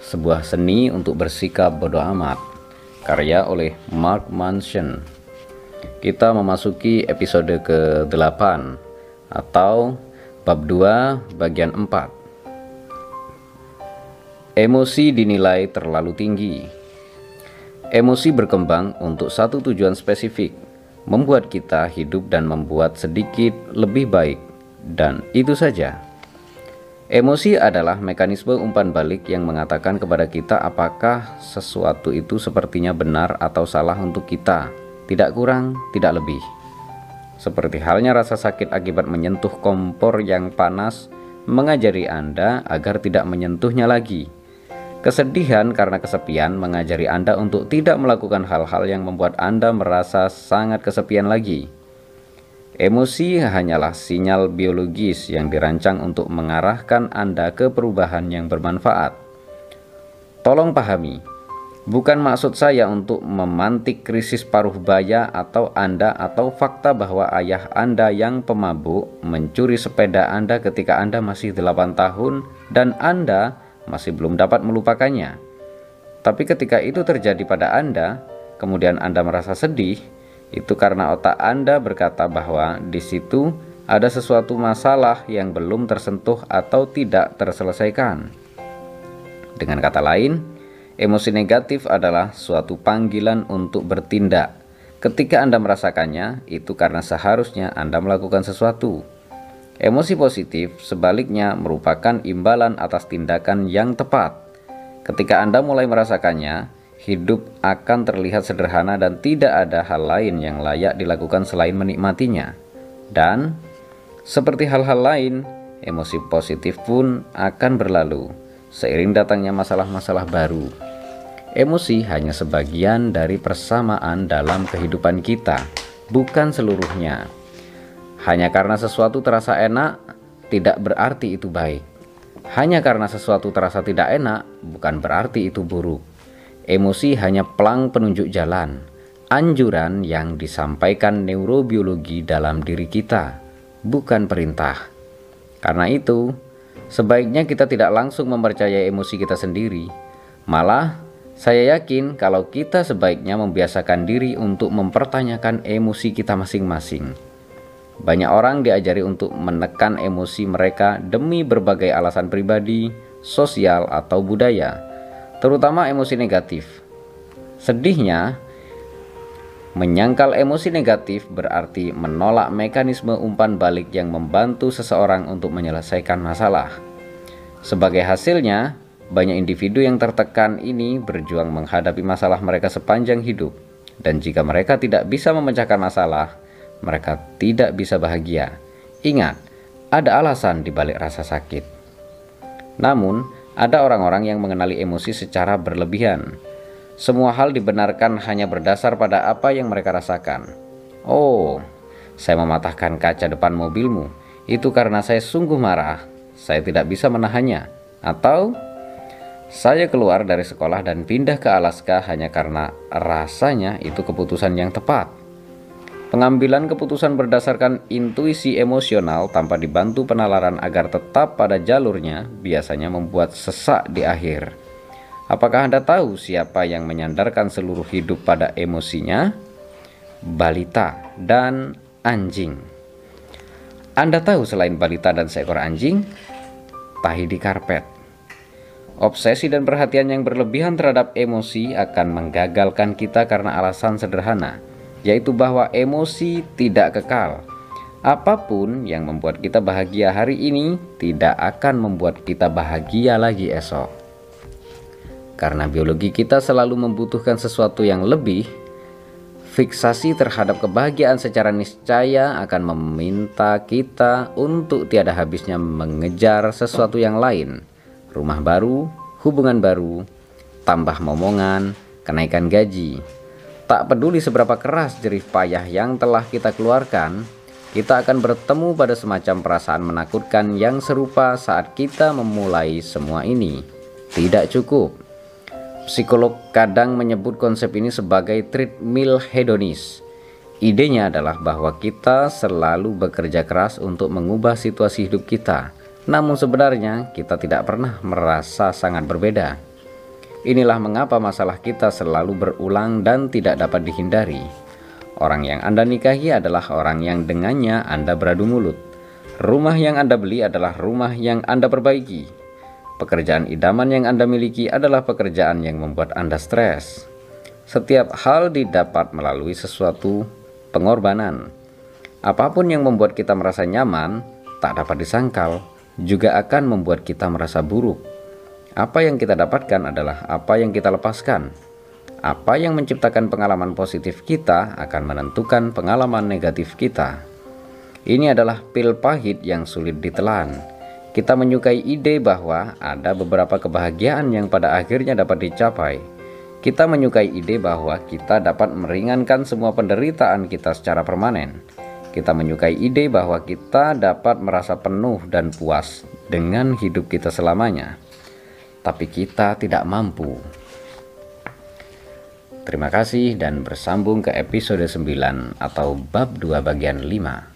sebuah seni untuk bersikap bodoh amat, karya oleh Mark Manson. Kita memasuki episode ke-8 atau bab 2 bagian 4. Emosi dinilai terlalu tinggi. Emosi berkembang untuk satu tujuan spesifik, membuat kita hidup dan membuat sedikit lebih baik, dan itu saja. Emosi adalah mekanisme umpan balik yang mengatakan kepada kita apakah sesuatu itu sepertinya benar atau salah untuk kita, tidak kurang, tidak lebih. Seperti halnya rasa sakit akibat menyentuh kompor yang panas, mengajari Anda agar tidak menyentuhnya lagi. Kesedihan karena kesepian mengajari Anda untuk tidak melakukan hal-hal yang membuat Anda merasa sangat kesepian lagi. Emosi hanyalah sinyal biologis yang dirancang untuk mengarahkan Anda ke perubahan yang bermanfaat. Tolong pahami, bukan maksud saya untuk memantik krisis paruh baya atau Anda atau fakta bahwa ayah Anda yang pemabuk mencuri sepeda Anda ketika Anda masih 8 tahun dan Anda masih belum dapat melupakannya. Tapi ketika itu terjadi pada Anda, kemudian Anda merasa sedih, itu karena otak Anda berkata bahwa di situ ada sesuatu masalah yang belum tersentuh atau tidak terselesaikan. Dengan kata lain, emosi negatif adalah suatu panggilan untuk bertindak. Ketika Anda merasakannya, itu karena seharusnya Anda melakukan sesuatu. Emosi positif sebaliknya merupakan imbalan atas tindakan yang tepat. Ketika Anda mulai merasakannya, hidup akan terlihat sederhana dan tidak ada hal lain yang layak dilakukan selain menikmatinya. Dan seperti hal-hal lain, emosi positif pun akan berlalu seiring datangnya masalah-masalah baru. Emosi hanya sebagian dari persamaan dalam kehidupan kita, bukan seluruhnya. Hanya karena sesuatu terasa enak, tidak berarti itu baik. Hanya karena sesuatu terasa tidak enak, bukan berarti itu buruk. Emosi hanya pelang penunjuk jalan, anjuran yang disampaikan neurobiologi dalam diri kita, bukan perintah. Karena itu, sebaiknya kita tidak langsung mempercayai emosi kita sendiri. Malah, saya yakin kalau kita sebaiknya membiasakan diri untuk mempertanyakan emosi kita masing-masing. Banyak orang diajari untuk menekan emosi mereka demi berbagai alasan pribadi, sosial, atau budaya terutama emosi negatif. Sedihnya, menyangkal emosi negatif berarti menolak mekanisme umpan balik yang membantu seseorang untuk menyelesaikan masalah. Sebagai hasilnya, banyak individu yang tertekan ini berjuang menghadapi masalah mereka sepanjang hidup, dan jika mereka tidak bisa memecahkan masalah, mereka tidak bisa bahagia. Ingat, ada alasan di balik rasa sakit. Namun, ada orang-orang yang mengenali emosi secara berlebihan. Semua hal dibenarkan hanya berdasar pada apa yang mereka rasakan. Oh, saya mematahkan kaca depan mobilmu. Itu karena saya sungguh marah. Saya tidak bisa menahannya. Atau saya keluar dari sekolah dan pindah ke Alaska hanya karena rasanya itu keputusan yang tepat. Pengambilan keputusan berdasarkan intuisi emosional tanpa dibantu penalaran agar tetap pada jalurnya biasanya membuat sesak di akhir. Apakah Anda tahu siapa yang menyandarkan seluruh hidup pada emosinya? Balita dan anjing. Anda tahu selain balita dan seekor anjing, tahi di karpet. Obsesi dan perhatian yang berlebihan terhadap emosi akan menggagalkan kita karena alasan sederhana yaitu bahwa emosi tidak kekal. Apa pun yang membuat kita bahagia hari ini tidak akan membuat kita bahagia lagi esok. Karena biologi kita selalu membutuhkan sesuatu yang lebih, fiksasi terhadap kebahagiaan secara niscaya akan meminta kita untuk tiada habisnya mengejar sesuatu yang lain. Rumah baru, hubungan baru, tambah momongan, kenaikan gaji, Tak peduli seberapa keras jerih payah yang telah kita keluarkan, kita akan bertemu pada semacam perasaan menakutkan yang serupa saat kita memulai semua ini. Tidak cukup. Psikolog kadang menyebut konsep ini sebagai treadmill hedonis. Idenya adalah bahwa kita selalu bekerja keras untuk mengubah situasi hidup kita. Namun sebenarnya kita tidak pernah merasa sangat berbeda. Inilah mengapa masalah kita selalu berulang dan tidak dapat dihindari. Orang yang Anda nikahi adalah orang yang dengannya Anda beradu mulut. Rumah yang Anda beli adalah rumah yang Anda perbaiki. Pekerjaan idaman yang Anda miliki adalah pekerjaan yang membuat Anda stres. Setiap hal didapat melalui sesuatu pengorbanan. Apa pun yang membuat kita merasa nyaman, tak dapat disangkal, juga akan membuat kita merasa buruk. Apa yang kita dapatkan adalah apa yang kita lepaskan. Apa yang menciptakan pengalaman positif kita akan menentukan pengalaman negatif kita. Ini adalah pil pahit yang sulit ditelan. Kita menyukai ide bahwa ada beberapa kebahagiaan yang pada akhirnya dapat dicapai. Kita menyukai ide bahwa kita dapat meringankan semua penderitaan kita secara permanen. Kita menyukai ide bahwa kita dapat merasa penuh dan puas dengan hidup kita selamanya tapi kita tidak mampu. Terima kasih dan bersambung ke episode 9 atau bab 2 bagian 5.